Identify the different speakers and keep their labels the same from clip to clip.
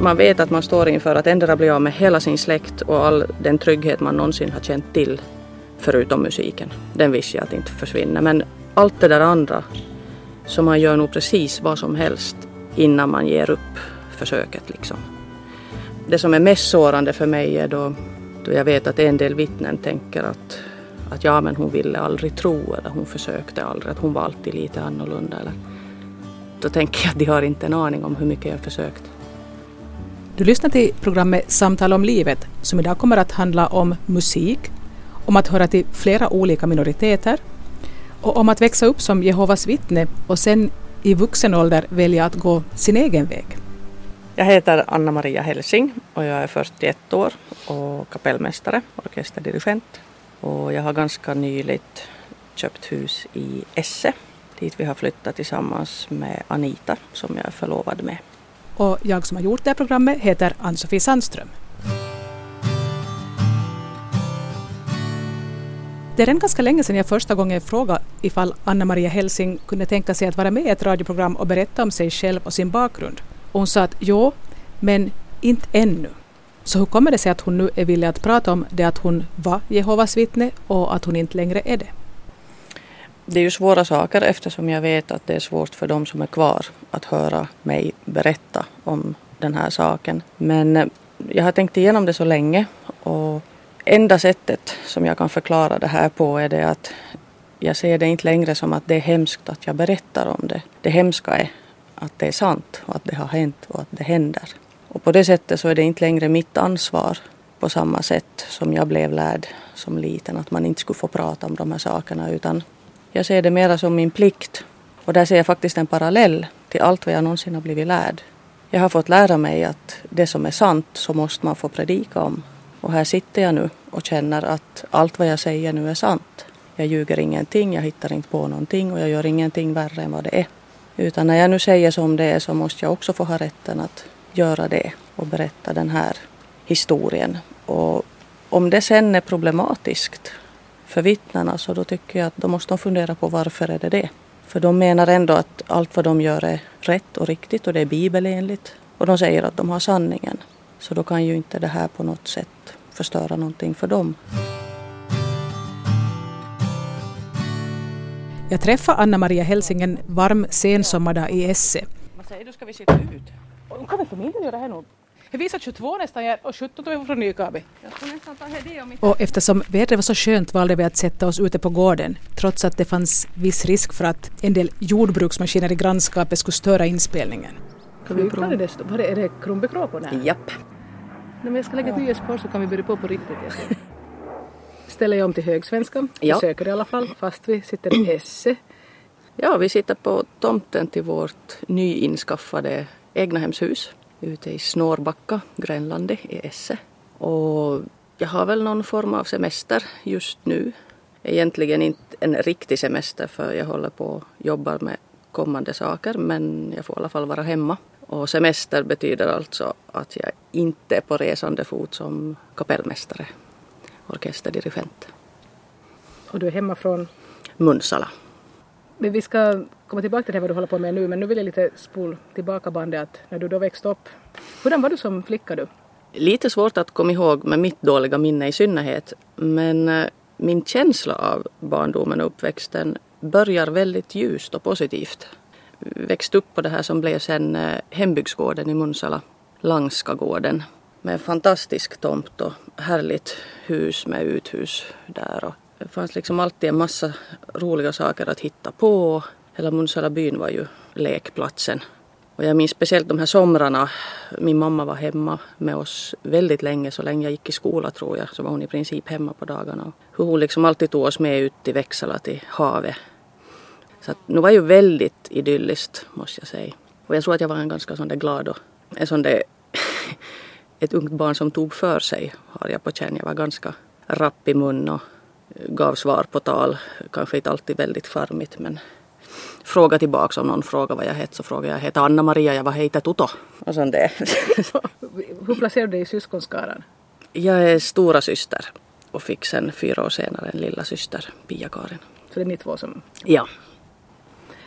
Speaker 1: man vet att man står inför att ändra bli av med hela sin släkt och all den trygghet man någonsin har känt till, förutom musiken. Den visste jag att inte försvinner. Men allt det där andra, så man gör nog precis vad som helst innan man ger upp försöket liksom. Det som är mest sårande för mig är då, då jag vet att en del vittnen tänker att, att ja men hon ville aldrig tro eller hon försökte aldrig, att hon var alltid lite annorlunda. Eller, då tänker jag att de har inte en aning om hur mycket jag försökt.
Speaker 2: Du lyssnar till programmet Samtal om livet som idag kommer att handla om musik, om att höra till flera olika minoriteter och om att växa upp som Jehovas vittne och sen i vuxen ålder välja att gå sin egen väg.
Speaker 1: Jag heter Anna-Maria Helsing och jag är 41 år och kapellmästare, orkesterdirigent. Och jag har ganska nyligt köpt hus i Esse dit vi har flyttat tillsammans med Anita som jag är förlovad med.
Speaker 2: Och jag som har gjort det här programmet heter Ann-Sofie Sandström. Det är redan ganska länge sedan jag första gången frågade ifall Anna-Maria Helsing kunde tänka sig att vara med i ett radioprogram och berätta om sig själv och sin bakgrund. Och hon sa att jo, men inte ännu. Så hur kommer det sig att hon nu är villig att prata om det att hon var Jehovas vittne och att hon inte längre är det?
Speaker 1: Det är ju svåra saker eftersom jag vet att det är svårt för de som är kvar att höra mig berätta om den här saken. Men eh, jag har tänkt igenom det så länge och enda sättet som jag kan förklara det här på är det att jag ser det inte längre som att det är hemskt att jag berättar om det. Det hemska är att det är sant och att det har hänt och att det händer. Och på det sättet så är det inte längre mitt ansvar på samma sätt som jag blev lärd som liten att man inte skulle få prata om de här sakerna utan jag ser det mera som min plikt. Och där ser jag faktiskt en parallell till allt vad jag någonsin har blivit lärd. Jag har fått lära mig att det som är sant så måste man få predika om. Och här sitter jag nu och känner att allt vad jag säger nu är sant. Jag ljuger ingenting, jag hittar inte på någonting och jag gör ingenting värre än vad det är. Utan när jag nu säger som det är så måste jag också få ha rätten att göra det och berätta den här historien. Och om det sen är problematiskt för vittnena så då tycker jag att då måste de fundera på varför är det det. För de menar ändå att allt vad de gör är rätt och riktigt och det är bibelenligt. Och de säger att de har sanningen. Så då kan ju inte det här på något sätt förstöra någonting för dem.
Speaker 2: Jag träffade Anna-Maria Helsing en varm sensommardag i Esse.
Speaker 1: Vad säger du, ska vi sitta ut?
Speaker 2: Kan vi min göra här nu? Jag visar 22 nästan och 17 tog jag från Nykabi. Och eftersom vädret var så skönt valde vi att sätta oss ute på gården trots att det fanns viss risk för att en del jordbruksmaskiner i grannskapet skulle störa inspelningen.
Speaker 1: Kan vi prova?
Speaker 2: det, var det, är det Kronbekråpor där?
Speaker 1: Japp.
Speaker 2: När jag ska lägga ett nyhetsspår så kan vi börja på på riktigt. Jag. Ställer jag om till högsvenska,
Speaker 1: Ja.
Speaker 2: försöker i alla fall, fast vi sitter i Esse.
Speaker 1: Ja, vi sitter på tomten till vårt nyinskaffade egnahemshus ute i Snårbacka, Grönlandet i Esse. Och jag har väl någon form av semester just nu. Egentligen inte en riktig semester för jag håller på och jobbar med kommande saker men jag får i alla fall vara hemma. Och semester betyder alltså att jag inte är på resande fot som kapellmästare, orkesterdirigent.
Speaker 2: Och du är hemma från...
Speaker 1: Munsala.
Speaker 2: Men vi ska komma tillbaka till det vad du håller på med nu, men nu vill jag lite spol tillbaka bandet att när du då växte upp, hurdan var du som flicka du?
Speaker 1: Lite svårt att komma ihåg med mitt dåliga minne i synnerhet. Men eh, min känsla av barndomen och uppväxten börjar väldigt ljust och positivt. Växte upp på det här som blev sen eh, hembygdsgården i Munsala, Langskagården. Med en fantastisk tomt och härligt hus med uthus där. Och det fanns liksom alltid en massa roliga saker att hitta på. Hela Munsala byn var ju lekplatsen. Och jag minns speciellt de här somrarna. Min mamma var hemma med oss väldigt länge, så länge jag gick i skola tror jag. Så var hon i princip hemma på dagarna. Hur hon liksom alltid tog oss med ut till Växala, till havet. Så att, nu var ju väldigt idylliskt måste jag säga. Och jag tror att jag var en ganska sån där glad och en sån där ett ungt barn som tog för sig har jag på känn. Jag var ganska rapp i mun och gav svar på tal. Kanske inte alltid väldigt charmigt men fråga tillbaka om någon frågar vad jag heter så frågar jag, jag heter Anna-Maria, jag var heter Toto. Och sånt där.
Speaker 2: Hur placerar du dig i syskonskaran?
Speaker 1: Jag är stora syster och fick sen fyra år senare en lilla syster, Pia-Karin.
Speaker 2: Så det är ni två som...
Speaker 1: Ja,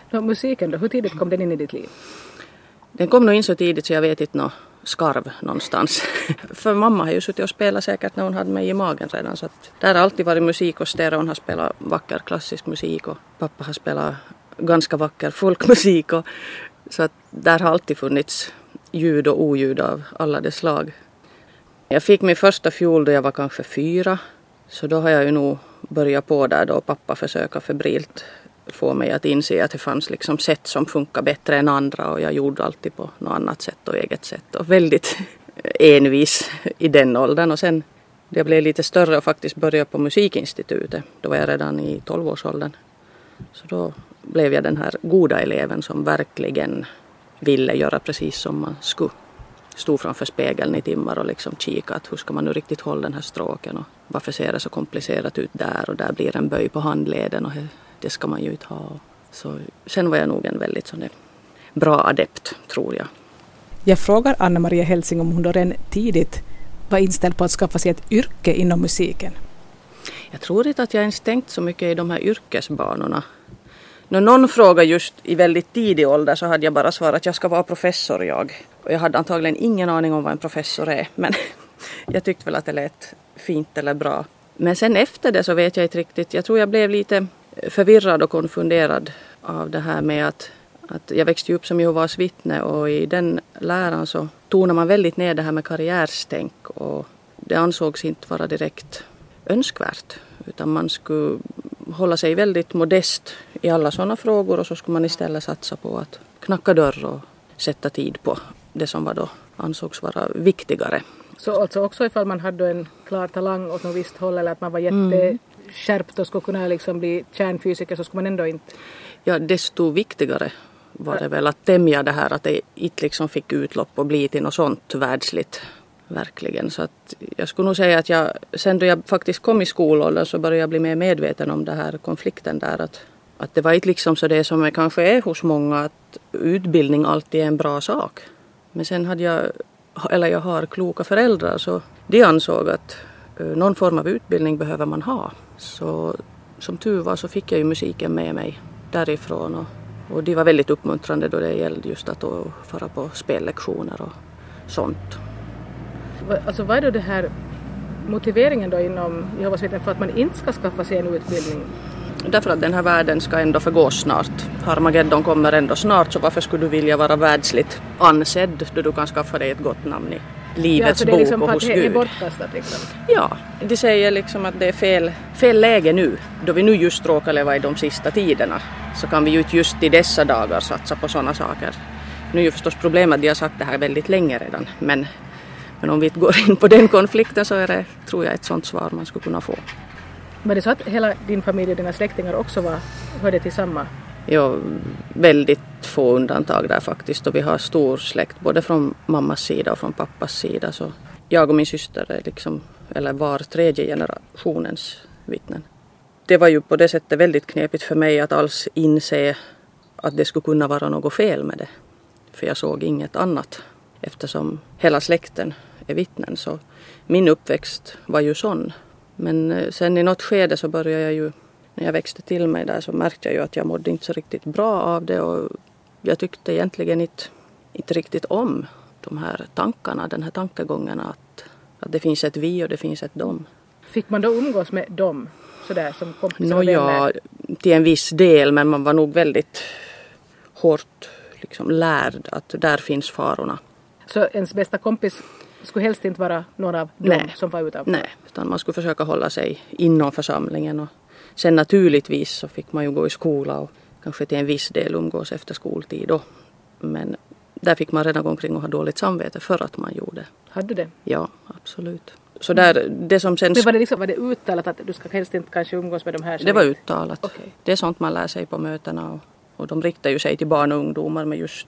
Speaker 2: Nå, musiken då, hur tidigt kom den in i ditt liv?
Speaker 1: den kom nog in så tidigt så jag vet inte nå skarv någonstans. För mamma har ju suttit och spelat säkert när hon hade mig i magen redan så att där har alltid varit musik och stereon har spelat vacker klassisk musik och pappa har spelat ganska vacker folkmusik och så att där har alltid funnits ljud och oljud av alla de slag. Jag fick min första fiol då jag var kanske fyra så då har jag ju nog börjat på där då pappa försöka febrilt få mig att inse att det fanns liksom sätt som funkar bättre än andra och jag gjorde alltid på något annat sätt och eget sätt och väldigt envis i den åldern och sen när jag blev lite större och faktiskt började på musikinstitutet, då var jag redan i 12-årsåldern. Så då blev jag den här goda eleven som verkligen ville göra precis som man skulle. Stod framför spegeln i timmar och liksom kikade att hur ska man nu riktigt hålla den här stråken och varför ser det så komplicerat ut där och där blir en böj på handleden och det ska man ju inte ha. Så sen var jag nog en väldigt sån bra adept, tror jag.
Speaker 2: Jag frågar Anna-Maria Helsing om hon då redan tidigt var inställd på att skaffa sig ett yrke inom musiken.
Speaker 1: Jag tror inte att jag ens tänkt så mycket i de här yrkesbanorna. När någon frågade just i väldigt tidig ålder så hade jag bara svarat att jag ska vara professor jag. Och jag hade antagligen ingen aning om vad en professor är men jag tyckte väl att det lät fint eller bra. Men sen efter det så vet jag inte riktigt. Jag tror jag blev lite förvirrad och konfunderad av det här med att, att jag växte upp som Jehovas vittne och i den läran så tonar man väldigt ner det här med karriärstänk och det ansågs inte vara direkt önskvärt utan man skulle hålla sig väldigt modest i alla sådana frågor och så skulle man istället satsa på att knacka dörr och sätta tid på det som var då ansågs vara viktigare.
Speaker 2: Så alltså också ifall man hade en klar talang åt något visst håll eller att man var skärpt och skulle kunna liksom bli kärnfysiker så skulle man ändå inte...
Speaker 1: Ja, desto viktigare var det väl att tämja det här att det inte liksom fick utlopp och bli till något sånt världsligt. Verkligen. Så att jag skulle nog säga att jag, sen då jag faktiskt kom i skolåldern så började jag bli mer medveten om den här konflikten där. Att, att det var inte liksom så det som det kanske är hos många att utbildning alltid är en bra sak. Men sen hade jag, eller jag har kloka föräldrar så de ansåg att någon form av utbildning behöver man ha. Så som tur var så fick jag ju musiken med mig därifrån och, och de var väldigt uppmuntrande då det gällde just att fara på spellektioner och sånt.
Speaker 2: Alltså vad är då det här motiveringen då inom Jehovas vittnen för att man inte ska skaffa sig en utbildning?
Speaker 1: Därför att den här världen ska ändå förgås snart. Harmageddon kommer ändå snart så varför skulle du vilja vara världsligt ansedd då du kan skaffa dig ett gott namn i livets
Speaker 2: ja,
Speaker 1: bok
Speaker 2: liksom
Speaker 1: och hos
Speaker 2: Gud?
Speaker 1: Det
Speaker 2: är bortkastat liksom?
Speaker 1: Ja, de säger liksom att det är fel, fel läge nu. Då vi nu just råkar leva i de sista tiderna så kan vi ju inte just i dessa dagar satsa på sådana saker. Nu är ju förstås problemet att de har sagt det här väldigt länge redan men men om vi inte går in på den konflikten så är det, tror jag, ett sådant svar man skulle kunna få.
Speaker 2: Var det så att hela din familj och dina släktingar också var, hörde till samma?
Speaker 1: Ja, väldigt få undantag där faktiskt och vi har stor släkt både från mammas sida och från pappas sida. Så jag och min syster är liksom, eller var tredje generationens vittnen. Det var ju på det sättet väldigt knepigt för mig att alls inse att det skulle kunna vara något fel med det. För jag såg inget annat eftersom hela släkten är vittnen. Så min uppväxt var ju sån. Men eh, sen i något skede så började jag ju, när jag växte till mig där så märkte jag ju att jag mådde inte så riktigt bra av det och jag tyckte egentligen inte, inte riktigt om de här tankarna, den här tankegången att, att det finns ett vi och det finns ett dem.
Speaker 2: Fick man då umgås med dem sådär som kompisar
Speaker 1: no, Ja, till en viss del men man var nog väldigt hårt liksom lärd att där finns farorna.
Speaker 2: Så ens bästa kompis skulle helst inte vara någon av dem Nej. som var utanför?
Speaker 1: Nej, utan man skulle försöka hålla sig inom församlingen. Och sen naturligtvis så fick man ju gå i skola och kanske till en viss del umgås efter skoltid då. Men där fick man redan gå omkring och ha dåligt samvete för att man gjorde.
Speaker 2: Hade du det?
Speaker 1: Ja, absolut. Så där, det som sen...
Speaker 2: Men var det, liksom, var det uttalat att du ska helst inte kanske umgås med de här?
Speaker 1: Det var uttalat. Okay. Det är sånt man lär sig på mötena och, och de riktar ju sig till barn och ungdomar med just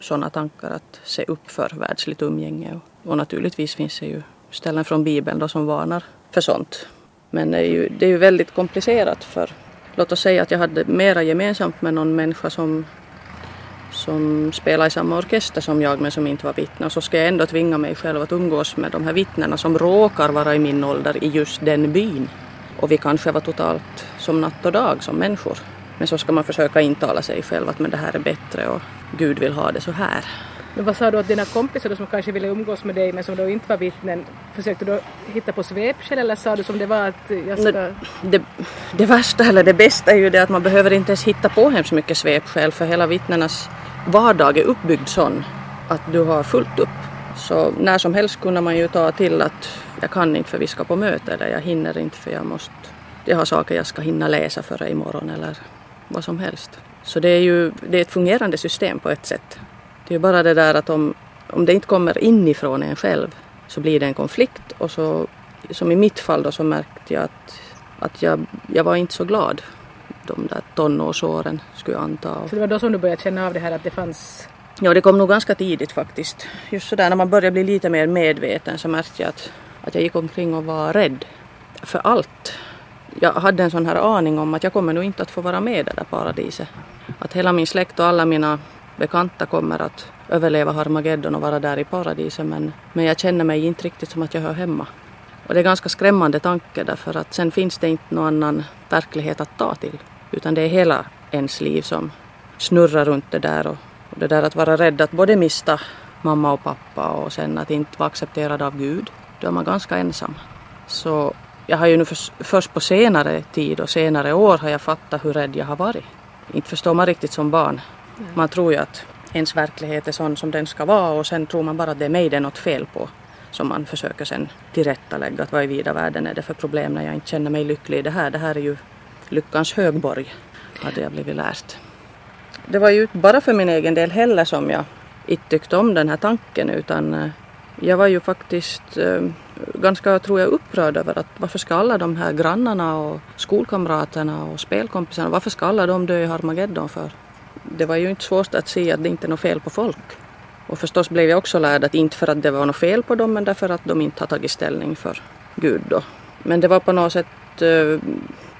Speaker 1: sådana tankar att se upp för världsligt umgänge. Och, och naturligtvis finns det ju ställen från Bibeln då som varnar för sånt. Men det är, ju, det är ju väldigt komplicerat för låt oss säga att jag hade mera gemensamt med någon människa som, som spelar i samma orkester som jag men som inte var vittne. Och så ska jag ändå tvinga mig själv att umgås med de här vittnena som råkar vara i min ålder i just den byn. Och vi kanske var totalt som natt och dag som människor. Men så ska man försöka intala sig själv att men det här är bättre och Gud vill ha det så här.
Speaker 2: Men vad sa du att dina kompisar då som kanske ville umgås med dig men som då inte var vittnen, försökte du hitta på svepskäl eller sa du som det var att jag ska...
Speaker 1: Det, det, det värsta eller det bästa är ju det att man behöver inte ens hitta på hemskt mycket svepskäl för hela vittnenas vardag är uppbyggd sån att du har fullt upp. Så när som helst kunde man ju ta till att jag kan inte för vi ska på möte eller jag hinner inte för jag måste, jag har saker jag ska hinna läsa före imorgon eller vad som helst. Så det är ju det är ett fungerande system på ett sätt. Det är bara det där att om, om det inte kommer inifrån en själv så blir det en konflikt och så som i mitt fall då så märkte jag att, att jag, jag var inte så glad de där tonårsåren skulle jag anta.
Speaker 2: Så det var då som du började känna av det här att det fanns
Speaker 1: Ja, det kom nog ganska tidigt faktiskt. Just sådär när man började bli lite mer medveten så märkte jag att, att jag gick omkring och var rädd för allt. Jag hade en sån här aning om att jag kommer nog inte att få vara med i det där paradiset. Att hela min släkt och alla mina bekanta kommer att överleva Harmageddon och vara där i paradiset men, men jag känner mig inte riktigt som att jag hör hemma. Och det är ganska skrämmande tanke därför att sen finns det inte någon annan verklighet att ta till. Utan det är hela ens liv som snurrar runt det där och, och det där att vara rädd att både mista mamma och pappa och sen att inte vara accepterad av Gud. Då är man ganska ensam. Så jag har ju nu för, först på senare tid och senare år har jag fattat hur rädd jag har varit. Inte förstår man riktigt som barn. Man tror ju att ens verklighet är sån som den ska vara och sen tror man bara att det är mig det är något fel på. Som man försöker sen tillrättalägga att vad i vida världen är det för problem när jag inte känner mig lycklig i det här. Det här är ju lyckans högborg, hade jag blivit lärt. Det var ju inte bara för min egen del heller som jag inte tyckte om den här tanken utan eh, jag var ju faktiskt eh, ganska, tror jag, upprörd över att varför ska alla de här grannarna och skolkamraterna och spelkompisarna, varför ska alla de dö i Harmageddon för? Det var ju inte svårt att se att det inte är något fel på folk. Och förstås blev jag också lärd att inte för att det var något fel på dem men därför att de inte har tagit ställning för Gud då. Men det var på något sätt, eh,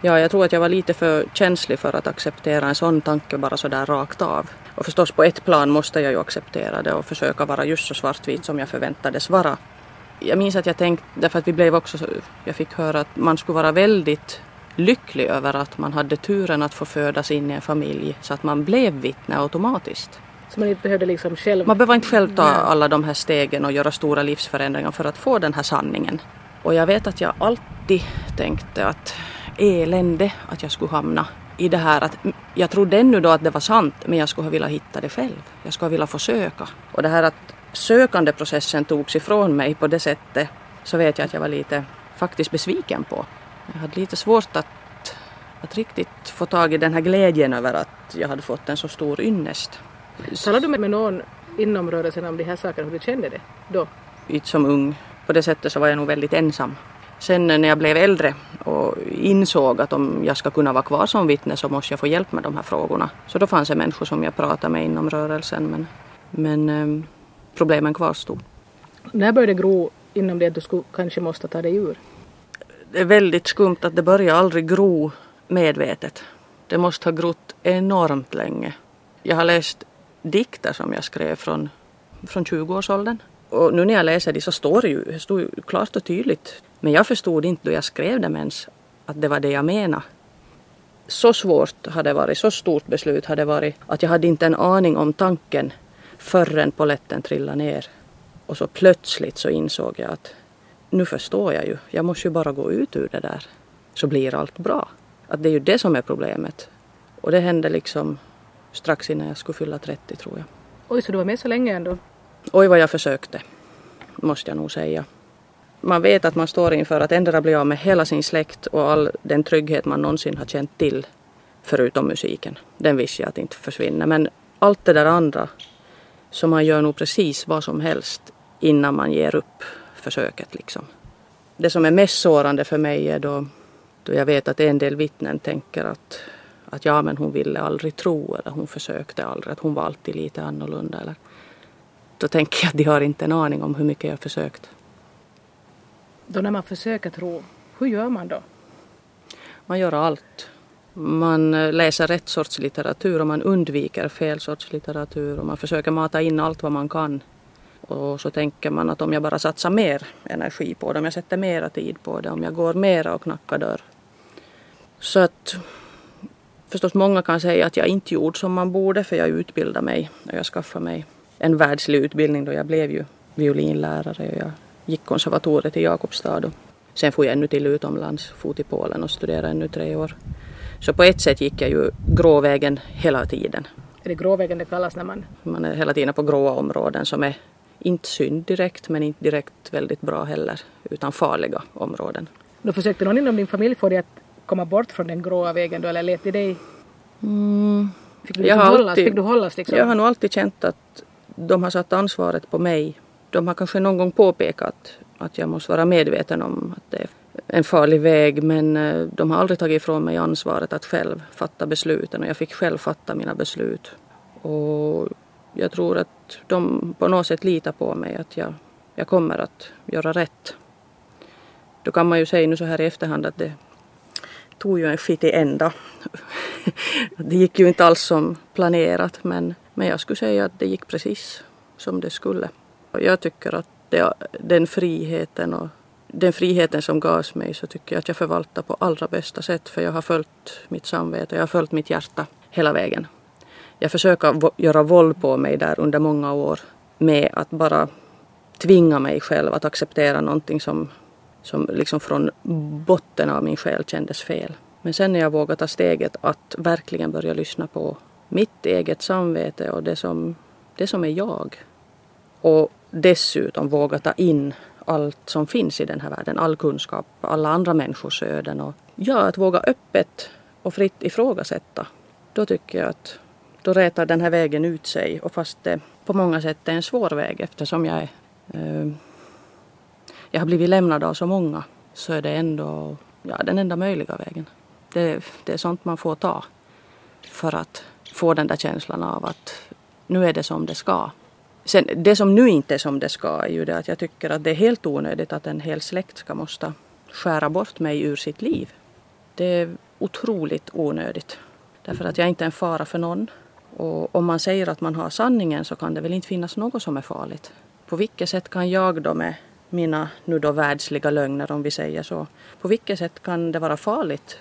Speaker 1: ja jag tror att jag var lite för känslig för att acceptera en sån tanke bara så där rakt av. Och förstås på ett plan måste jag ju acceptera det och försöka vara just så svartvit som jag förväntades vara. Jag minns att jag tänkte, därför att vi blev också, jag fick höra att man skulle vara väldigt lycklig över att man hade turen att få födas in i en familj så att man blev vittne automatiskt.
Speaker 2: Så man inte behövde liksom själv...
Speaker 1: Man behöver inte själv ta alla de här stegen och göra stora livsförändringar för att få den här sanningen. Och jag vet att jag alltid tänkte att elände att jag skulle hamna i det här att jag trodde ännu då att det var sant men jag skulle ha velat hitta det själv. Jag skulle ha velat försöka. Och det här att sökandeprocessen togs ifrån mig på det sättet så vet jag att jag var lite faktiskt besviken på. Jag hade lite svårt att, att riktigt få tag i den här glädjen över att jag hade fått en så stor ynnest.
Speaker 2: Talade du med någon inom rörelsen om de här sakerna, hur du kände det då?
Speaker 1: Inte som ung. På det sättet så var jag nog väldigt ensam. Sen när jag blev äldre och insåg att om jag ska kunna vara kvar som vittne så måste jag få hjälp med de här frågorna. Så då fanns det människor som jag pratade med inom rörelsen men, men eh, problemen kvarstod.
Speaker 2: När började det gro inom det att du skulle, kanske måste ta dig ur?
Speaker 1: Det är väldigt skumt att det börjar aldrig gro medvetet. Det måste ha grott enormt länge. Jag har läst dikter som jag skrev från, från 20-årsåldern. Och nu när jag läser det så står det ju, det står ju klart och tydligt. Men jag förstod inte då jag skrev dem ens att det var det jag menade. Så svårt hade det varit, så stort beslut hade det varit att jag hade inte en aning om tanken förrän poletten trillade ner. Och så plötsligt så insåg jag att nu förstår jag ju, jag måste ju bara gå ut ur det där så blir allt bra. Att det är ju det som är problemet. Och det hände liksom strax innan jag skulle fylla 30 tror jag.
Speaker 2: Oj, så du var med så länge ändå?
Speaker 1: Oj vad jag försökte, måste jag nog säga. Man vet att man står inför att ändra bli av med hela sin släkt och all den trygghet man någonsin har känt till, förutom musiken. Den visste jag att inte försvinner. Men allt det där andra, så man gör nog precis vad som helst innan man ger upp försöket liksom. Det som är mest sårande för mig är då, då jag vet att en del vittnen tänker att, att ja men hon ville aldrig tro eller hon försökte aldrig, att hon var alltid lite annorlunda. Eller, då tänker jag att de har inte en aning om hur mycket jag försökt.
Speaker 2: Då när man försöker tro, hur gör man då?
Speaker 1: Man gör allt. Man eh, läser rätt sorts litteratur och man undviker fel sorts litteratur och man försöker mata in allt vad man kan. Och så tänker man att om jag bara satsar mer energi på det, om jag sätter mera tid på det, om jag går mera och knackar dörr. Så att förstås många kan säga att jag inte gjorde som man borde för jag utbildade mig och jag skaffade mig en världslig utbildning då jag blev ju violinlärare och jag gick konservatoriet i Jakobstad. Och sen får jag ännu till utomlands, for till Polen och studerade ännu tre år. Så på ett sätt gick jag ju gråvägen hela tiden.
Speaker 2: Är det gråvägen det kallas när man...
Speaker 1: Man är hela tiden på gråa områden som är inte synd direkt men inte direkt väldigt bra heller utan farliga områden.
Speaker 2: Då försökte någon inom din familj få dig att komma bort från den gråa vägen då eller lät de dig...
Speaker 1: Mm.
Speaker 2: Fick, du liksom hållas, alltid, fick du hållas liksom?
Speaker 1: Jag har nog alltid känt att de har satt ansvaret på mig. De har kanske någon gång påpekat att jag måste vara medveten om att det är en farlig väg men eh, de har aldrig tagit ifrån mig ansvaret att själv fatta besluten och jag fick själv fatta mina beslut. Och jag tror att de på något sätt litar på mig att jag, jag kommer att göra rätt. Då kan man ju säga nu så här i efterhand att det tog ju en skit i ända. det gick ju inte alls som planerat men, men jag skulle säga att det gick precis som det skulle. Och jag tycker att det, den friheten och den friheten som gavs mig så tycker jag att jag förvaltar på allra bästa sätt för jag har följt mitt samvete, jag har följt mitt hjärta hela vägen. Jag försöker göra våld på mig där under många år med att bara tvinga mig själv att acceptera någonting som, som liksom från botten av min själ kändes fel. Men sen när jag vågade ta steget att verkligen börja lyssna på mitt eget samvete och det som, det som är jag. Och dessutom våga ta in allt som finns i den här världen, all kunskap, alla andra människors öden och ja, att våga öppet och fritt ifrågasätta. Då tycker jag att då rätar den här vägen ut sig och fast det på många sätt är en svår väg eftersom jag är eh, jag har blivit lämnad av så många så är det ändå ja, den enda möjliga vägen. Det, det är sånt man får ta för att få den där känslan av att nu är det som det ska. Sen, det som nu inte är som det ska är ju det att jag tycker att det är helt onödigt att en hel släkt ska måste skära bort mig ur sitt liv. Det är otroligt onödigt. Därför att jag är inte är en fara för någon. Och om man säger att man har sanningen så kan det väl inte finnas något som är farligt. På vilket sätt kan jag då med mina nu då världsliga lögner om vi säger så. På vilket sätt kan det vara farligt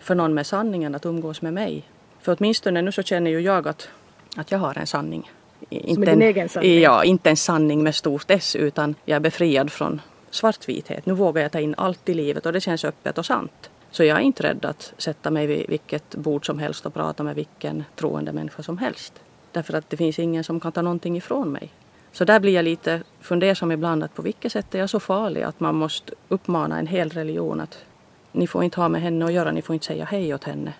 Speaker 1: för någon med sanningen att umgås med mig? För åtminstone nu så känner ju jag att, att jag har en sanning.
Speaker 2: Inte Som är din egen sanning?
Speaker 1: Ja, inte en sanning med stort S utan jag är befriad från svartvithet. Nu vågar jag ta in allt i livet och det känns öppet och sant. Så jag är inte rädd att sätta mig vid vilket bord som helst och prata med vilken troende människa som helst. Därför att det finns ingen som kan ta någonting ifrån mig. Så där blir jag lite fundersam ibland att på vilket sätt är jag så farlig att man måste uppmana en hel religion att ni får inte ha med henne att göra, ni får inte säga hej åt henne.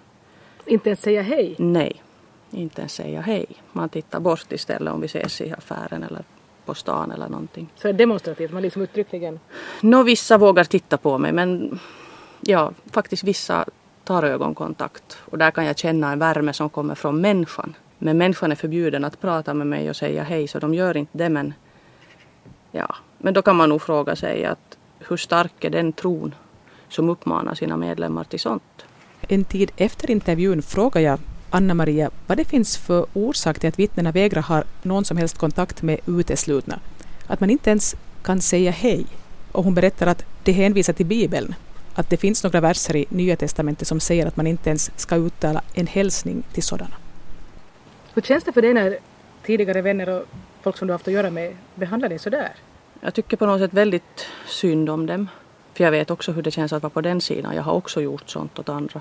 Speaker 2: Inte ens säga hej?
Speaker 1: Nej, inte ens säga hej. Man tittar bort istället om vi ses i affären eller på stan eller någonting.
Speaker 2: Så demonstrativt, man liksom uttryckligen?
Speaker 1: Nå, vissa vågar titta på mig men ja, faktiskt vissa tar ögonkontakt och där kan jag känna en värme som kommer från människan. Men människan är förbjuden att prata med mig och säga hej så de gör inte det men ja, men då kan man nog fråga sig att hur stark är den tron som uppmanar sina medlemmar till sånt?
Speaker 2: En tid efter intervjun frågar jag Anna-Maria vad det finns för orsak till att vittnena vägrar ha någon som helst kontakt med uteslutna. Att man inte ens kan säga hej. Och hon berättar att det hänvisar till Bibeln att det finns några verser i Nya Testamentet som säger att man inte ens ska uttala en hälsning till sådana. Hur känns det för dig när tidigare vänner och folk som du haft att göra med behandlar dig sådär?
Speaker 1: Jag tycker på något sätt väldigt synd om dem. För jag vet också hur det känns att vara på den sidan. Jag har också gjort sånt åt andra.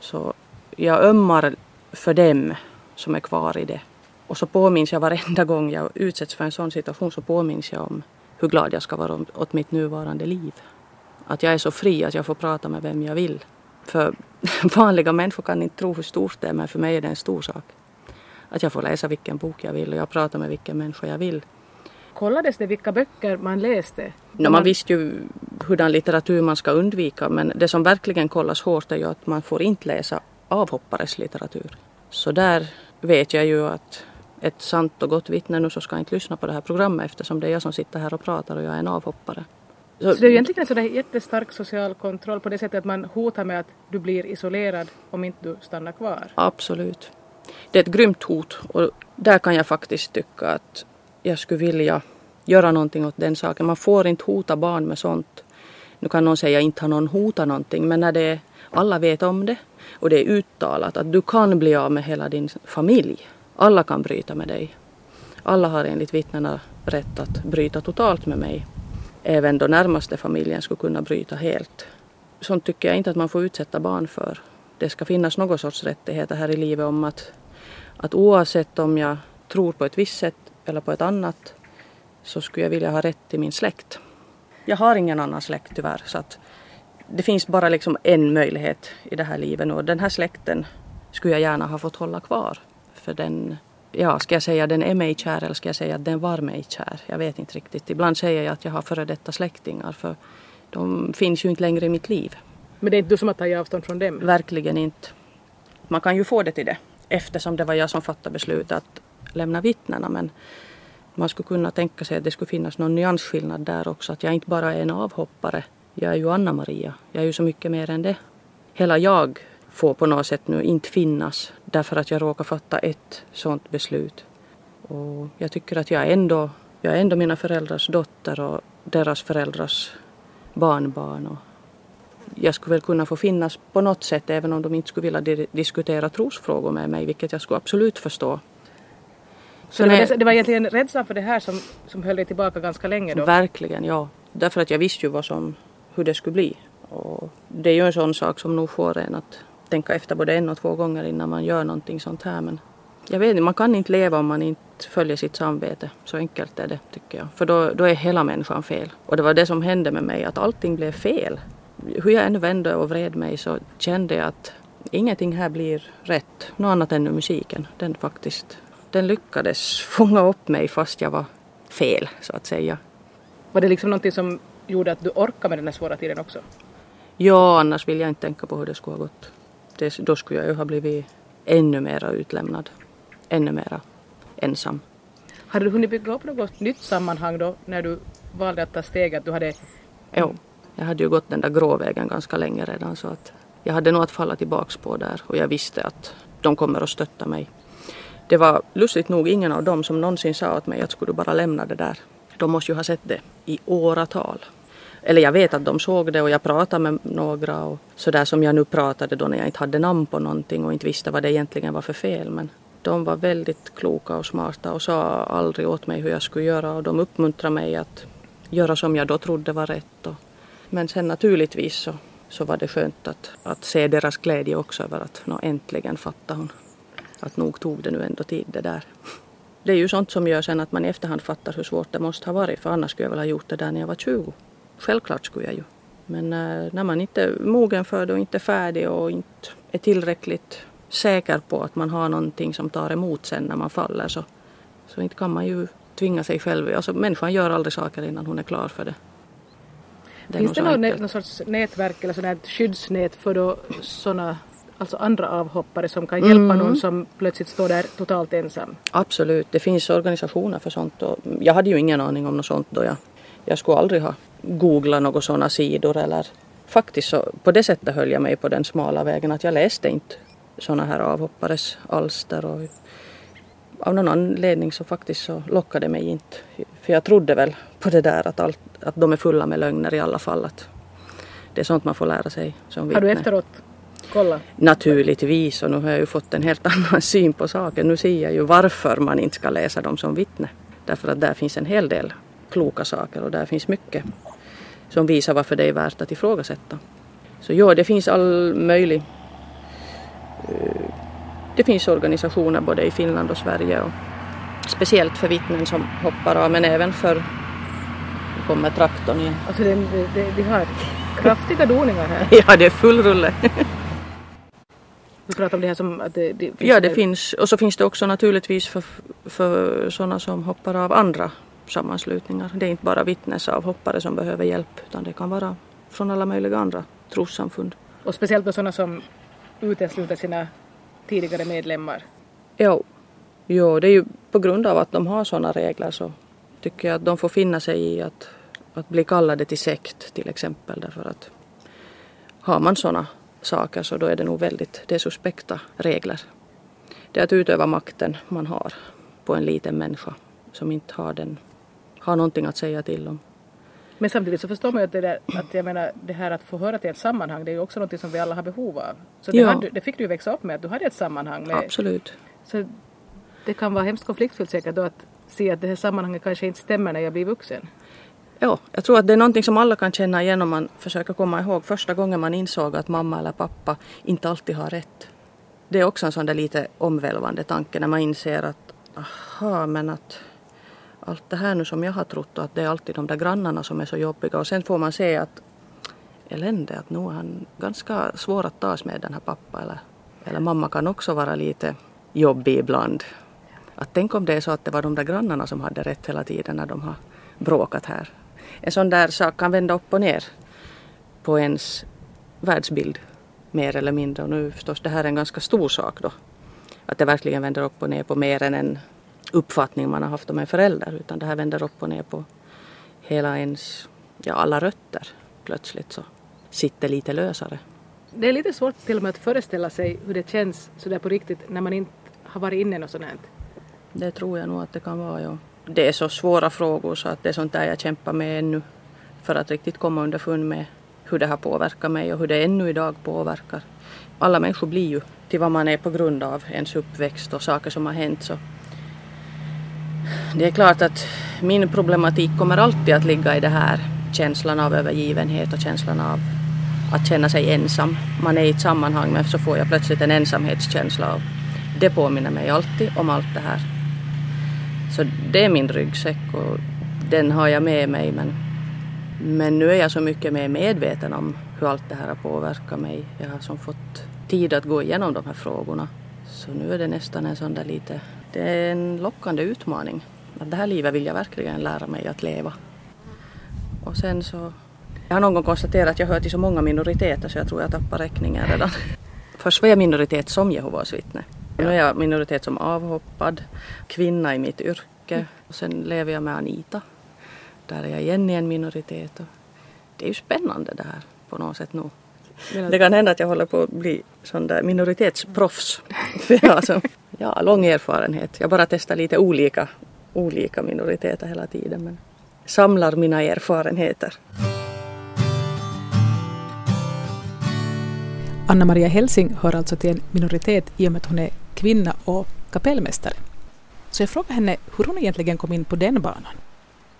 Speaker 1: Så jag ömmar för dem som är kvar i det. Och så påminns jag varenda gång jag utsätts för en sån situation så påminns jag om hur glad jag ska vara åt mitt nuvarande liv. Att jag är så fri att jag får prata med vem jag vill. För vanliga människor kan inte tro hur stort det är men för mig är det en stor sak. Att jag får läsa vilken bok jag vill och jag pratar med vilken människa jag vill.
Speaker 2: Kollades det vilka böcker man läste?
Speaker 1: No, man visste ju hurdan litteratur man ska undvika men det som verkligen kollas hårt är ju att man får inte läsa avhoppares litteratur. Så där vet jag ju att ett sant och gott vittne nu så ska inte lyssna på det här programmet eftersom det är jag som sitter här och pratar och jag är en avhoppare.
Speaker 2: Så, det är egentligen en sån jättestark social kontroll på det sättet att man hotar med att du blir isolerad om inte du stannar kvar?
Speaker 1: Absolut. Det är ett grymt hot och där kan jag faktiskt tycka att jag skulle vilja göra någonting åt den saken. Man får inte hota barn med sånt. Nu kan någon säga att inte har någon hotat någonting men när det är, alla vet om det och det är uttalat att du kan bli av med hela din familj. Alla kan bryta med dig. Alla har enligt vittnena rätt att bryta totalt med mig. Även då närmaste familjen skulle kunna bryta helt. Sånt tycker jag inte att man får utsätta barn för. Det ska finnas någon sorts rättigheter här i livet om att, att oavsett om jag tror på ett visst sätt eller på ett annat så skulle jag vilja ha rätt till min släkt. Jag har ingen annan släkt tyvärr så att det finns bara liksom en möjlighet i det här livet och den här släkten skulle jag gärna ha fått hålla kvar. För den, ja, ska jag säga den är mig kär eller ska jag säga att den var mig kär? Jag vet inte riktigt. Ibland säger jag att jag har före detta släktingar för de finns ju inte längre i mitt liv.
Speaker 2: Men det är inte du som har tagit avstånd från dem?
Speaker 1: Verkligen inte. Man kan ju få det till det eftersom det var jag som fattade beslutet att lämna vittnena men man skulle kunna tänka sig att det skulle finnas någon nyansskillnad där också. Att jag inte bara är en avhoppare. Jag är ju Anna-Maria. Jag är ju så mycket mer än det. Hela jag får på något sätt nu inte finnas därför att jag råkar fatta ett sådant beslut. Och jag tycker att jag ändå, jag är ändå mina föräldrars dotter och deras föräldrars barnbarn. Och jag skulle väl kunna få finnas på något sätt även om de inte skulle vilja diskutera trosfrågor med mig, vilket jag skulle absolut förstå.
Speaker 2: Så det var, det var egentligen rädslan för det här som, som höll dig tillbaka ganska länge då?
Speaker 1: Verkligen, ja. Därför att jag visste ju vad som, hur det skulle bli. Och det är ju en sån sak som nog får en att tänka efter både en och två gånger innan man gör någonting sånt här. Men jag vet inte, man kan inte leva om man inte följer sitt samvete. Så enkelt är det tycker jag. För då, då är hela människan fel. Och det var det som hände med mig, att allting blev fel. Hur jag än vände och vred mig så kände jag att ingenting här blir rätt. Något annat än musiken. Den faktiskt den lyckades fånga upp mig fast jag var fel så att säga.
Speaker 2: Var det liksom någonting som gjorde att du orkade med den här svåra tiden också?
Speaker 1: Ja, annars vill jag inte tänka på hur det skulle ha gått. Det, då skulle jag ju ha blivit ännu mera utlämnad. Ännu mera ensam.
Speaker 2: Hade du hunnit bygga upp något nytt sammanhang då när du valde att ta steget? Du hade...
Speaker 1: Jo, jag hade ju gått den där gråvägen ganska länge redan så att jag hade nog att falla tillbaks på där och jag visste att de kommer att stötta mig det var lustigt nog ingen av dem som någonsin sa åt mig att skulle du bara lämna det där. De måste ju ha sett det i åratal. Eller jag vet att de såg det och jag pratade med några och sådär som jag nu pratade då när jag inte hade namn på någonting och inte visste vad det egentligen var för fel. Men de var väldigt kloka och smarta och sa aldrig åt mig hur jag skulle göra och de uppmuntrade mig att göra som jag då trodde var rätt. Och, men sen naturligtvis så, så var det skönt att, att se deras glädje också över att nå, äntligen fattade hon att nog tog det nu ändå tid det där. Det är ju sånt som gör sen att man i efterhand fattar hur svårt det måste ha varit för annars skulle jag väl ha gjort det där när jag var 20. Självklart skulle jag ju. Men när, när man inte är mogen för det och inte är färdig och inte är tillräckligt säker på att man har någonting som tar emot sen när man faller så, så inte kan man ju tvinga sig själv. Alltså, människan gör aldrig saker innan hon är klar för det.
Speaker 2: det Finns det någon, någon sorts nätverk eller sådant skyddsnät för då sådana alltså andra avhoppare som kan hjälpa mm. någon som plötsligt står där totalt ensam?
Speaker 1: Absolut, det finns organisationer för sånt. Och jag hade ju ingen aning om något sånt då. Jag, jag skulle aldrig ha googlat några sådana sidor eller faktiskt så på det sättet höll jag mig på den smala vägen att jag läste inte sådana här avhoppares alster och av någon anledning så faktiskt så lockade det mig inte. För jag trodde väl på det där att, allt, att de är fulla med lögner i alla fall. Att det är sånt man får lära sig som vittne.
Speaker 2: Har du efteråt kolla?
Speaker 1: Naturligtvis och nu har jag ju fått en helt annan syn på saken. Nu ser jag ju varför man inte ska läsa dem som vittne. Därför att där finns en hel del kloka saker och där finns mycket som visar varför det är värt att ifrågasätta. Så ja, det finns all möjlig... Eh, det finns organisationer både i Finland och Sverige och speciellt för vittnen som hoppar av men även för... Nu kommer traktorn igen.
Speaker 2: Alltså det, det, vi har kraftiga doningar här.
Speaker 1: ja, det är full rulle.
Speaker 2: Vi pratar om det här som att det,
Speaker 1: det finns Ja, det finns. Och så finns det också naturligtvis för, för sådana som hoppar av andra sammanslutningar. Det är inte bara vittnesavhoppare som behöver hjälp utan det kan vara från alla möjliga andra trossamfund.
Speaker 2: Och speciellt med sådana som utesluter sina tidigare medlemmar?
Speaker 1: Jo. jo, det är ju på grund av att de har sådana regler så tycker jag att de får finna sig i att, att bli kallade till sekt till exempel därför att har man sådana saker så då är det nog väldigt, det är suspekta regler. Det är att utöva makten man har på en liten människa som inte har, den, har någonting att säga till om.
Speaker 2: Men samtidigt så förstår man ju att det, där, att jag menar, det här att få höra till ett sammanhang det är ju också något som vi alla har behov av. Så det, ja. hade, det fick du ju växa upp med att du hade ett sammanhang. Med,
Speaker 1: Absolut.
Speaker 2: Så det kan vara hemskt konfliktfyllt säkert då att se att det här sammanhanget kanske inte stämmer när jag blir vuxen?
Speaker 1: Ja, jag tror att det är någonting som alla kan känna igen om man försöker komma ihåg första gången man insåg att mamma eller pappa inte alltid har rätt. Det är också en sån där lite omvälvande tanke när man inser att aha, men att allt det här nu som jag har trott och att det är alltid de där grannarna som är så jobbiga och sen får man se att elände att nu är han ganska svår att tas med den här pappa eller, eller mamma kan också vara lite jobbig ibland. Att tänk om det är så att det var de där grannarna som hade rätt hela tiden när de har bråkat här. En sån där sak kan vända upp och ner på ens världsbild mer eller mindre och nu förstås det här är en ganska stor sak då. Att det verkligen vänder upp och ner på mer än en uppfattning man har haft om en förälder utan det här vänder upp och ner på hela ens, ja alla rötter plötsligt så sitter lite lösare.
Speaker 2: Det är lite svårt till och med att föreställa sig hur det känns sådär på riktigt när man inte har varit inne i något sånt här.
Speaker 1: Det tror jag nog att det kan vara, ja. Det är så svåra frågor så att det är sånt där jag kämpar med ännu för att riktigt komma underfund med hur det har påverkat mig och hur det ännu idag påverkar. Alla människor blir ju till vad man är på grund av ens uppväxt och saker som har hänt så det är klart att min problematik kommer alltid att ligga i det här känslan av övergivenhet och känslan av att känna sig ensam. Man är i ett sammanhang men så får jag plötsligt en ensamhetskänsla och det påminner mig alltid om allt det här. Så det är min ryggsäck och den har jag med mig men, men nu är jag så mycket mer medveten om hur allt det här har påverkat mig. Jag har som fått tid att gå igenom de här frågorna. Så nu är det nästan en sån där lite, det är en lockande utmaning. Att det här livet vill jag verkligen lära mig att leva. Och sen så, jag har någon gång konstaterat att jag hör till så många minoriteter så jag tror jag tappar räkningen redan. Först var jag minoritet som Jehovas vittne. Nu är jag minoritet som avhoppad, kvinna i mitt yrke och sen lever jag med Anita. Där är jag igen i en minoritet. Och det är ju spännande det här på något sätt nu. Det kan hända att jag håller på att bli sån där minoritetsproffs. jag har så, ja, lång erfarenhet. Jag bara testar lite olika, olika minoriteter hela tiden. Men samlar mina erfarenheter.
Speaker 2: Anna-Maria Helsing hör alltså till en minoritet i och med att hon är kvinna och kapellmästare. Så jag frågade henne hur hon egentligen kom in på den banan.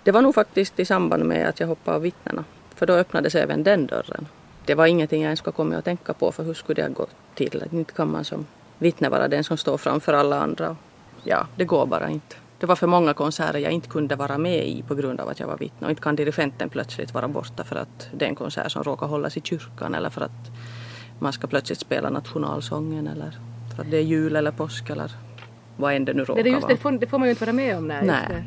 Speaker 1: Det var nog faktiskt i samband med att jag hoppade av vittnena. För då öppnades även den dörren. Det var ingenting jag ens ska komma att tänka på för hur skulle det gå till? Inte kan man som vittne vara den som står framför alla andra. Ja, det går bara inte. Det var för många konserter jag inte kunde vara med i på grund av att jag var vittne. Och inte kan dirigenten plötsligt vara borta för att det är en konsert som råkar hållas i kyrkan eller för att man ska plötsligt spela nationalsången eller för att det är jul eller påsk eller vad än det nu råkar
Speaker 2: det, just. Det får, det får man ju inte vara med om. Nej.
Speaker 1: Nej.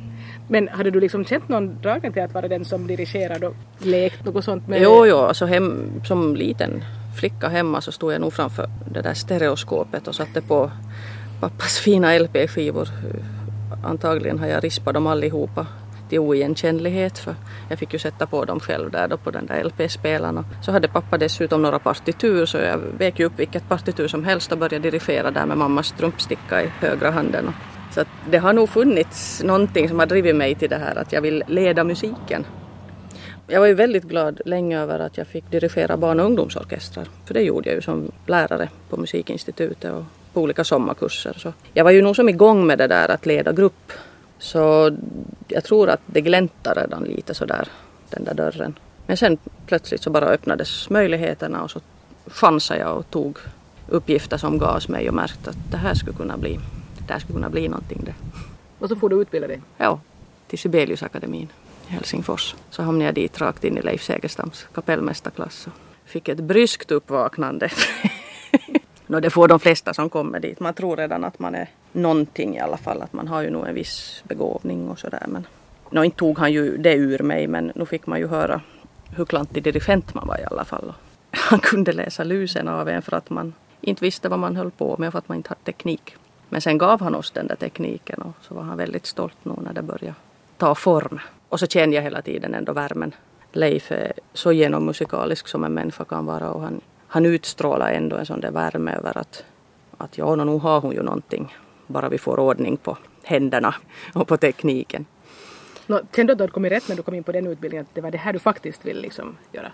Speaker 2: Men hade du liksom känt någon dragen till att vara den som dirigerade och lekt något sånt med?
Speaker 1: Jo, jo, alltså hem, som liten flicka hemma så stod jag nog framför det där stereoskopet och satte på pappas fina LP-skivor. Antagligen har jag rispat dem allihopa till oigenkännlighet för jag fick ju sätta på dem själv där då på den där LP-spelaren. Så hade pappa dessutom några partitur så jag vek ju upp vilket partitur som helst och började dirigera där med mammas strumpsticka i högra handen. Så att det har nog funnits någonting som har drivit mig till det här att jag vill leda musiken. Jag var ju väldigt glad länge över att jag fick dirigera barn och ungdomsorkestrar. För det gjorde jag ju som lärare på musikinstitutet och på olika sommarkurser. Så jag var ju nog som igång med det där att leda grupp. Så jag tror att det gläntade redan lite sådär, den där dörren. Men sen plötsligt så bara öppnades möjligheterna och så chansade jag och tog uppgifter som gavs mig och märkte att det här skulle kunna bli, det här skulle kunna bli någonting det.
Speaker 2: Och så får du utbilda dig?
Speaker 1: Ja, till Sibeliusakademin i Helsingfors. Så hamnade jag dit rakt in i Leif Segerstams kapellmästarklass och fick ett bryskt uppvaknande. no, det får de flesta som kommer dit. Man tror redan att man är någonting i alla fall, att man har ju nog en viss begåvning och sådär. Men no, inte tog han ju det ur mig men nu fick man ju höra hur klantig dirigent man var i alla fall. Han kunde läsa lusen av en för att man inte visste vad man höll på med för att man inte hade teknik. Men sen gav han oss den där tekniken och så var han väldigt stolt nog när det började ta form. Och så kände jag hela tiden ändå värmen. Leif är så genommusikalisk som en människa kan vara och han, han utstrålar ändå en sån där värme över att, att ja, nu har hon ju någonting. Bara vi får ordning på händerna och på tekniken.
Speaker 2: No, kände du att du hade kommit rätt när du kom in på den utbildningen? Att det var det här du faktiskt vill liksom göra?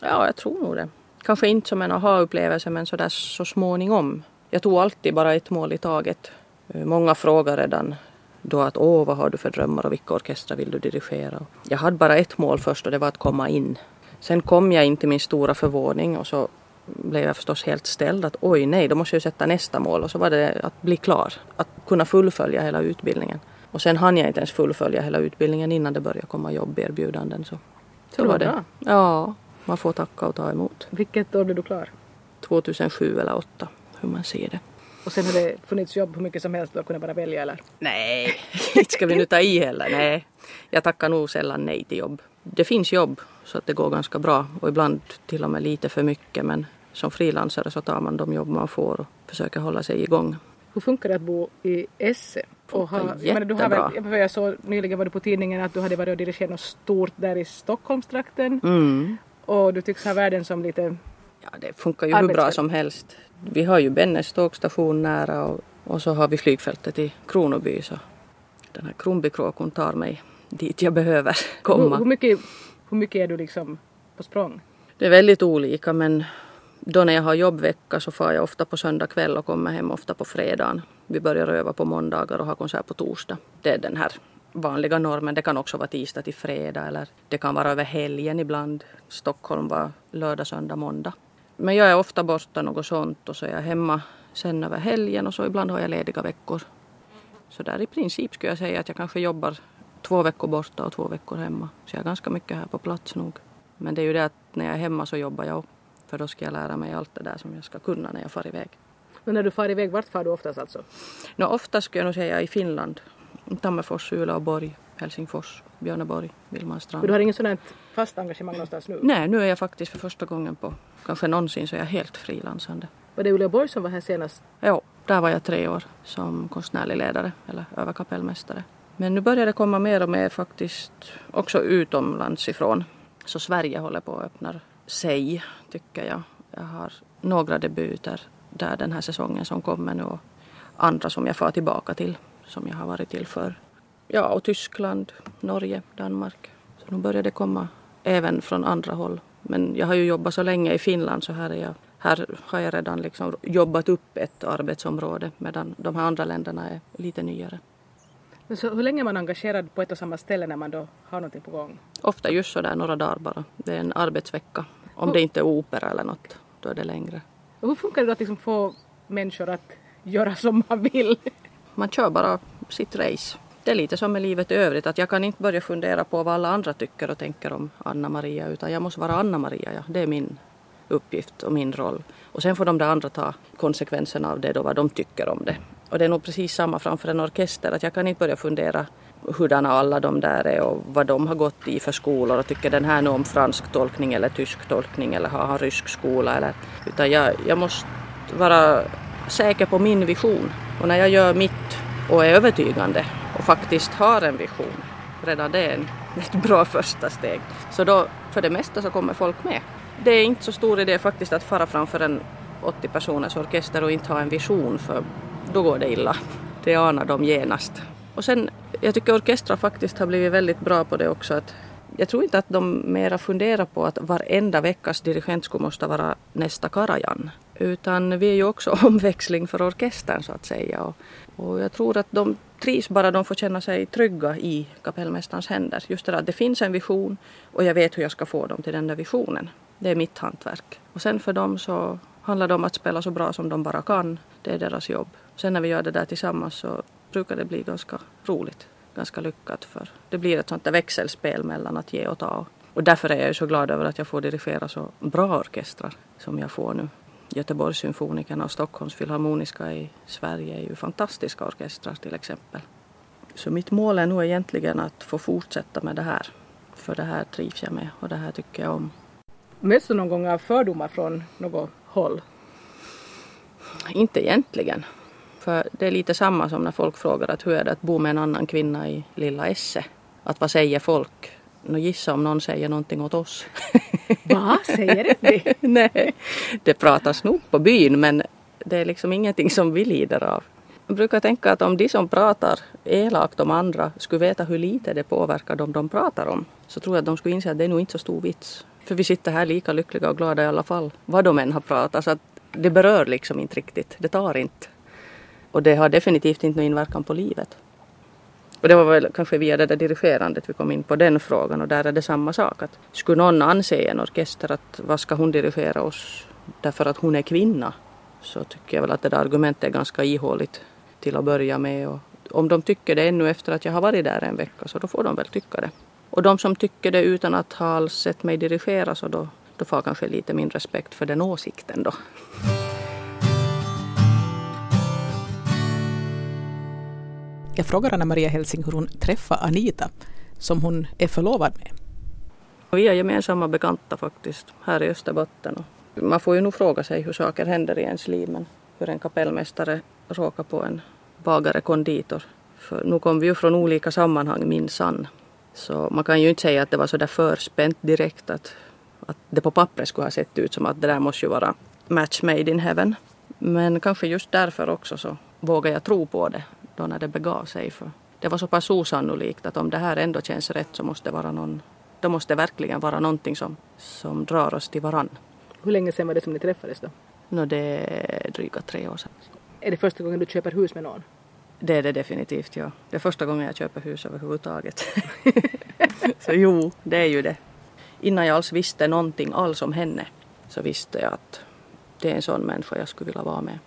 Speaker 1: Ja, jag tror nog det. Kanske inte som en aha-upplevelse men sådär så småningom. Jag tog alltid bara ett mål i taget. Många frågar redan då att åh vad har du för drömmar och vilka orkestrar vill du dirigera? Jag hade bara ett mål först och det var att komma in. Sen kom jag in till min stora förvåning och så blev jag förstås helt ställd att oj nej, då måste jag sätta nästa mål och så var det att bli klar, att kunna fullfölja hela utbildningen. Och sen hann jag inte ens fullfölja hela utbildningen innan det började komma jobberbjudanden. Så,
Speaker 2: så var det.
Speaker 1: Ja, man får tacka och ta emot.
Speaker 2: Vilket år blev du klar?
Speaker 1: 2007 eller 2008, hur man ser det.
Speaker 2: Och sen har det funnits jobb hur mycket som helst, du har kunnat bara välja eller?
Speaker 1: Nej, inte ska vi nu ta i heller. Nej, jag tackar nog sällan nej till jobb. Det finns jobb så att det går ganska bra och ibland till och med lite för mycket men som frilansare så tar man de jobb man får och försöker hålla sig igång.
Speaker 2: Hur funkar det att bo i Esse?
Speaker 1: Och ha, jag, menar,
Speaker 2: du har väl, jag såg nyligen var du på tidningen att du hade varit och dirigerat något stort där i Stockholmstrakten.
Speaker 1: Mm.
Speaker 2: Och du tycks ha världen som lite
Speaker 1: Ja, det funkar ju hur bra som helst. Vi har ju Bennes tågstation nära och, och så har vi flygfältet i Kronoby så den här Kronbykråkon tar mig dit jag behöver komma.
Speaker 2: Hur, hur, mycket, hur mycket är du liksom på språng?
Speaker 1: Det är väldigt olika men då när jag har jobbvecka så far jag ofta på söndag kväll och kommer hem ofta på fredagen. Vi börjar öva på måndagar och har konsert på torsdag. Det är den här vanliga normen. Det kan också vara tisdag till fredag eller det kan vara över helgen ibland. Stockholm var lördag, söndag, måndag. Men jag är ofta borta något sånt och så är jag hemma sen över helgen och så ibland har jag lediga veckor. Så där i princip skulle jag säga att jag kanske jobbar två veckor borta och två veckor hemma. Så jag är ganska mycket här på plats nog. Men det är ju det att när jag är hemma så jobbar jag för då ska jag lära mig allt det där som jag ska kunna när jag far iväg.
Speaker 2: Men när du far iväg, vart far du oftast alltså?
Speaker 1: No, oftast skulle jag nog säga i Finland. Tammerfors, Uleåborg, Helsingfors, Björneborg, Vildmarstrand.
Speaker 2: Du har inget sådant fast engagemang någonstans nu?
Speaker 1: Nej, nu är jag faktiskt för första gången på kanske någonsin så är jag helt frilansande.
Speaker 2: Var det Uleåborg som var här senast?
Speaker 1: Ja, där var jag tre år som konstnärlig ledare eller överkapellmästare. Men nu börjar det komma mer och mer faktiskt också utomlands ifrån. Så Sverige håller på att öppna sig, tycker jag. Jag har några debuter där den här säsongen som kommer nu och andra som jag far tillbaka till, som jag har varit till för. Ja, och Tyskland, Norge, Danmark. Så nu börjar det komma även från andra håll. Men jag har ju jobbat så länge i Finland så här, är jag, här har jag redan liksom jobbat upp ett arbetsområde medan de här andra länderna är lite nyare.
Speaker 2: Så hur länge är man engagerad på ett och samma ställe när man då har någonting på gång?
Speaker 1: Ofta just sådär några dagar bara. Det är en arbetsvecka. Om hur? det inte är opera eller något, då är det längre.
Speaker 2: Och hur funkar det då att liksom få människor att göra som man vill?
Speaker 1: Man kör bara sitt race. Det är lite som med livet i övrigt, att jag kan inte börja fundera på vad alla andra tycker och tänker om Anna-Maria, utan jag måste vara Anna-Maria. Ja. Det är min uppgift och min roll. Och sen får de där andra ta konsekvenserna av det då, vad de tycker om det. Och det är nog precis samma framför en orkester, att jag kan inte börja fundera hurdana alla de där är och vad de har gått i för skolor och tycker den här nu om fransk tolkning eller tysk tolkning eller har han rysk skola eller utan jag, jag måste vara säker på min vision och när jag gör mitt och är övertygande och faktiskt har en vision, redan det är ett bra första steg. Så då för det mesta så kommer folk med. Det är inte så stor idé faktiskt att fara framför en 80 personers orkester och inte ha en vision för då går det illa. Det anar de genast. Och sen, jag tycker orkestrar faktiskt har blivit väldigt bra på det också. Att jag tror inte att de mera funderar på att varenda veckas dirigent skulle måste vara nästa Karajan. Utan vi är ju också omväxling för orkestern så att säga. Och, och jag tror att de trivs bara de får känna sig trygga i kapellmästarens händer. Just det där att det finns en vision och jag vet hur jag ska få dem till den där visionen. Det är mitt hantverk. Och sen för dem så handlar det om att spela så bra som de bara kan. Det är deras jobb. Sen när vi gör det där tillsammans så brukar det bli ganska roligt. Ganska lyckat för det blir ett sånt där växelspel mellan att ge och ta. Och därför är jag ju så glad över att jag får dirigera så bra orkestrar som jag får nu. Göteborgssymfonikerna och Stockholms filharmoniska i Sverige är ju fantastiska orkestrar till exempel. Så mitt mål är nog egentligen att få fortsätta med det här. För det här trivs jag med och det här tycker jag om.
Speaker 2: Möts du någon gång av fördomar från något håll?
Speaker 1: Inte egentligen. För det är lite samma som när folk frågar att hur är det att bo med en annan kvinna i lilla Esse? Att vad säger folk? Nå gissa om någon säger någonting åt oss.
Speaker 2: Va? Säger det vi?
Speaker 1: Nej, det pratas nog på byn men det är liksom ingenting som vi lider av. Jag brukar tänka att om de som pratar elakt om andra skulle veta hur lite det påverkar dem de pratar om så tror jag att de skulle inse att det är nog inte så stor vits. För vi sitter här lika lyckliga och glada i alla fall, vad de än har pratat. Så att det berör liksom inte riktigt, det tar inte. Och det har definitivt inte någon inverkan på livet. Och det var väl kanske via det där dirigerandet vi kom in på den frågan och där är det samma sak. Att skulle någon anse en orkester att vad ska hon dirigera oss därför att hon är kvinna så tycker jag väl att det där argumentet är ganska ihåligt till att börja med. Och om de tycker det ännu efter att jag har varit där en vecka så då får de väl tycka det. Och de som tycker det utan att ha sett mig dirigera så då, då får kanske lite min respekt för den åsikten då.
Speaker 2: Jag frågar Anna-Maria Helsing hur hon träffade Anita, som hon är förlovad med.
Speaker 1: Vi är gemensamma bekanta faktiskt, här i Österbotten. Man får ju nog fråga sig hur saker händer i ens liv, men hur en kapellmästare råkar på en bagare konditor. För nu kom vi ju från olika sammanhang minsann. Så man kan ju inte säga att det var så där förspänt direkt att, att det på pappret skulle ha sett ut som att det där måste ju vara match made in heaven. Men kanske just därför också så vågar jag tro på det då när det begav sig. För det var så pass osannolikt att om det här ändå känns rätt så måste det vara någon, då måste det verkligen vara någonting som, som drar oss till varann.
Speaker 2: Hur länge sedan var det som ni träffades då?
Speaker 1: No, det är dryga tre år sedan.
Speaker 2: Är det första gången du köper hus med någon?
Speaker 1: Det är det definitivt, ja. Det är första gången jag köper hus överhuvudtaget. så jo, det är ju det. Innan jag alls visste någonting alls om henne så visste jag att det är en sån människa jag skulle vilja vara med.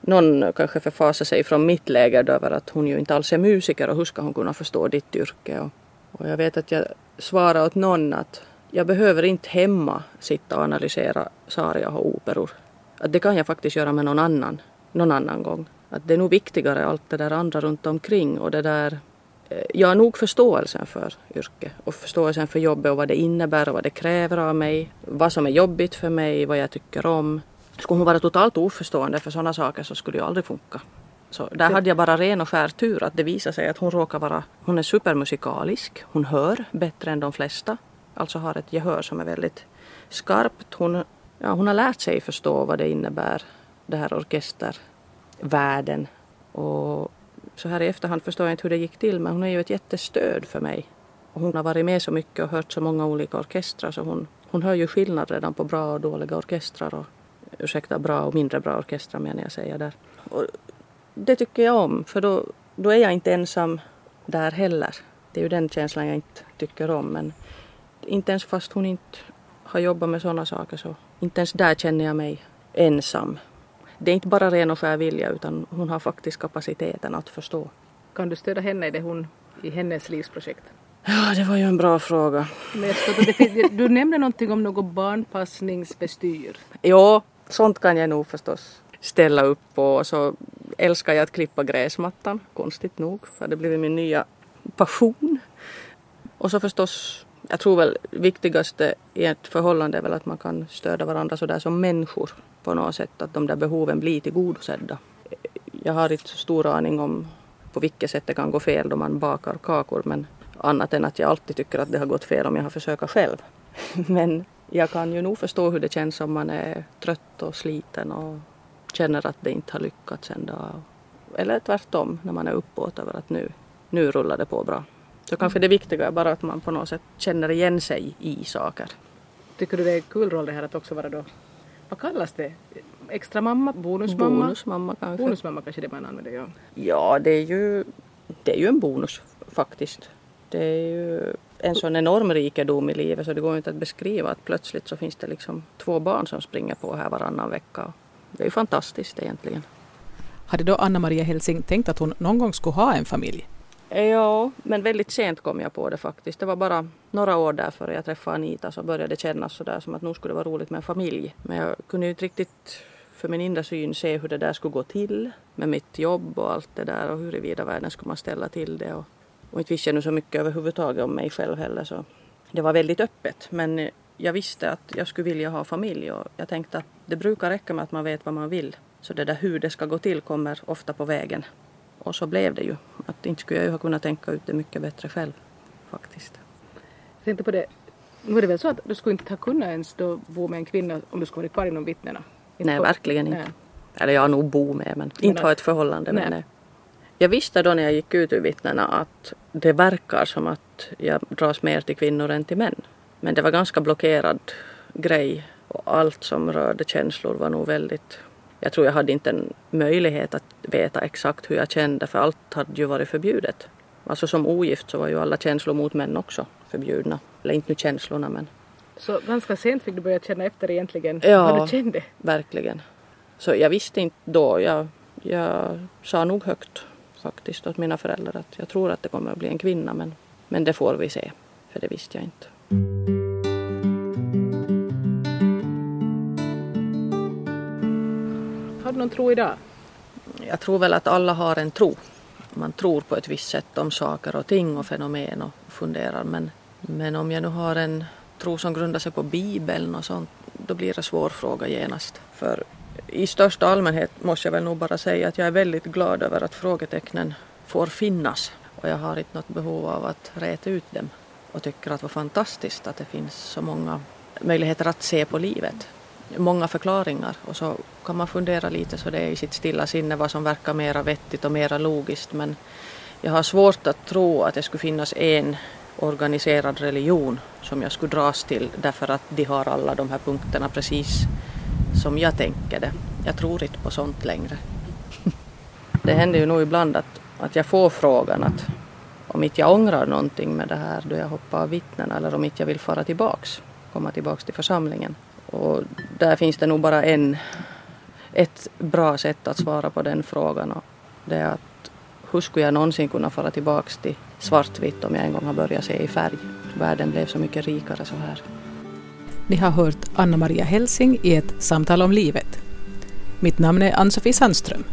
Speaker 1: Någon kanske förfasar sig från mitt läger över att hon ju inte alls är musiker och hur ska hon kunna förstå ditt yrke? Och, och jag vet att jag svarade åt någon att jag behöver inte hemma sitta och analysera saria och operor. Att det kan jag faktiskt göra med någon annan, någon annan gång. Att det är nog viktigare allt det där andra runt omkring och det där eh, jag har nog förståelsen för yrket och förståelsen för jobbet och vad det innebär och vad det kräver av mig. Vad som är jobbigt för mig, vad jag tycker om. Skulle hon vara totalt oförstående för sådana saker så skulle det aldrig funka. Så där hade jag bara ren och skär tur att det visade sig att hon råkar vara, hon är supermusikalisk, hon hör bättre än de flesta. Alltså har ett gehör som är väldigt skarpt. Hon, ja, hon har lärt sig förstå vad det innebär, det här världen. Och så här i efterhand förstår jag inte hur det gick till men hon är ju ett jättestöd för mig. Och hon har varit med så mycket och hört så många olika orkestrar så hon, hon hör ju skillnad redan på bra och dåliga orkestrar. Och, ursäkta, bra och mindre bra orkestrar menar jag säga där. Och det tycker jag om för då, då är jag inte ensam där heller. Det är ju den känslan jag inte tycker om men inte ens fast hon inte har jobbat med sådana saker så inte ens där känner jag mig ensam. Det är inte bara ren och skär vilja utan hon har faktiskt kapaciteten att förstå.
Speaker 2: Kan du stödja henne i, det hon, i hennes livsprojekt?
Speaker 1: Ja, det var ju en bra fråga.
Speaker 2: Du nämnde någonting om något barnpassningsbestyr.
Speaker 1: Jo, sånt kan jag nog förstås ställa upp på. Och så älskar jag att klippa gräsmattan, konstigt nog, för det blivit min nya passion. Och så förstås, jag tror väl viktigaste i ett förhållande är väl att man kan stödja varandra sådär som människor på något sätt, att de där behoven blir tillgodosedda. Jag har inte så stor aning om på vilket sätt det kan gå fel då man bakar kakor men annat än att jag alltid tycker att det har gått fel om jag har försökt själv. Men jag kan ju nog förstå hur det känns om man är trött och sliten och känner att det inte har lyckats en dag. Eller tvärtom, när man är uppåt över att nu, nu rullar det på bra. Så kanske det viktiga är bara att man på något sätt känner igen sig i saker.
Speaker 2: Tycker du det är en kul roll det här att också vara då, vad kallas det? Extra mamma? Bonusmamma?
Speaker 1: Bonusmamma kanske.
Speaker 2: Bonusmamma kanske det man använder, ja.
Speaker 1: Ja, det är ju, det är ju en bonus faktiskt. Det är ju en sån enorm rikedom i livet så det går inte att beskriva att plötsligt så finns det liksom två barn som springer på här varannan vecka. Det är ju fantastiskt egentligen.
Speaker 2: Hade då Anna-Maria Helsing tänkt att hon någon gång skulle ha en familj?
Speaker 1: Ja, men väldigt sent kom jag på det faktiskt. Det var bara några år där före jag träffade Anita så började det kännas sådär som att nu skulle det vara roligt med en familj. Men jag kunde ju inte riktigt för min inre syn se hur det där skulle gå till med mitt jobb och allt det där och huruvida världen skulle man ställa till det. Och, och inte visste jag nu så mycket överhuvudtaget om mig själv heller så det var väldigt öppet. Men eh, jag visste att jag skulle vilja ha familj och jag tänkte att det brukar räcka med att man vet vad man vill. Så det där hur det ska gå till kommer ofta på vägen. Och så blev det ju. Att inte skulle jag ju ha kunnat tänka ut det mycket bättre själv faktiskt.
Speaker 2: Jag tänkte på det, nu är det väl så att du skulle inte ha kunnat ens då bo med en kvinna om du skulle varit kvar inom vittnena?
Speaker 1: Inte nej, verkligen inte. Nej. Eller jag nog bo med men inte nej. ha ett förhållande nej. med nej. Jag visste då när jag gick ut ur vittnena att det verkar som att jag dras mer till kvinnor än till män. Men det var ganska blockerad grej och allt som rörde känslor var nog väldigt jag tror jag hade inte en möjlighet att veta exakt hur jag kände för allt hade ju varit förbjudet. Alltså som ogift så var ju alla känslor mot män också förbjudna. Eller inte nu känslorna men.
Speaker 2: Så ganska sent fick du börja känna efter egentligen
Speaker 1: Ja.
Speaker 2: vad du kände?
Speaker 1: Verkligen. Så jag visste inte då. Jag, jag sa nog högt faktiskt åt mina föräldrar att jag tror att det kommer att bli en kvinna men, men det får vi se. För det visste jag inte.
Speaker 2: Har du någon tro idag?
Speaker 1: Jag tror väl att alla har en tro. Man tror på ett visst sätt om saker och ting och fenomen och funderar. Men, men om jag nu har en tro som grundar sig på Bibeln och sånt, då blir det svår fråga genast. För i största allmänhet måste jag väl nog bara säga att jag är väldigt glad över att frågetecknen får finnas. Och jag har inte något behov av att räta ut dem. Och tycker att det var fantastiskt att det finns så många möjligheter att se på livet. Många förklaringar och så kan man fundera lite så det är i sitt stilla sinne vad som verkar mera vettigt och mera logiskt. Men jag har svårt att tro att det skulle finnas en organiserad religion som jag skulle dras till därför att de har alla de här punkterna precis som jag tänker det. Jag tror inte på sånt längre. Det händer ju nog ibland att, att jag får frågan att om inte jag ångrar någonting med det här då jag hoppar av vittnen eller om inte jag vill fara tillbaks, komma tillbaks till församlingen. Och där finns det nog bara en, ett bra sätt att svara på den frågan och det är att hur skulle jag någonsin kunna fara tillbaks till svartvitt om jag en gång har börjat se i färg? Världen blev så mycket rikare så här.
Speaker 2: Ni har hört Anna-Maria Helsing i ett samtal om livet. Mitt namn är Ann-Sofie Sandström.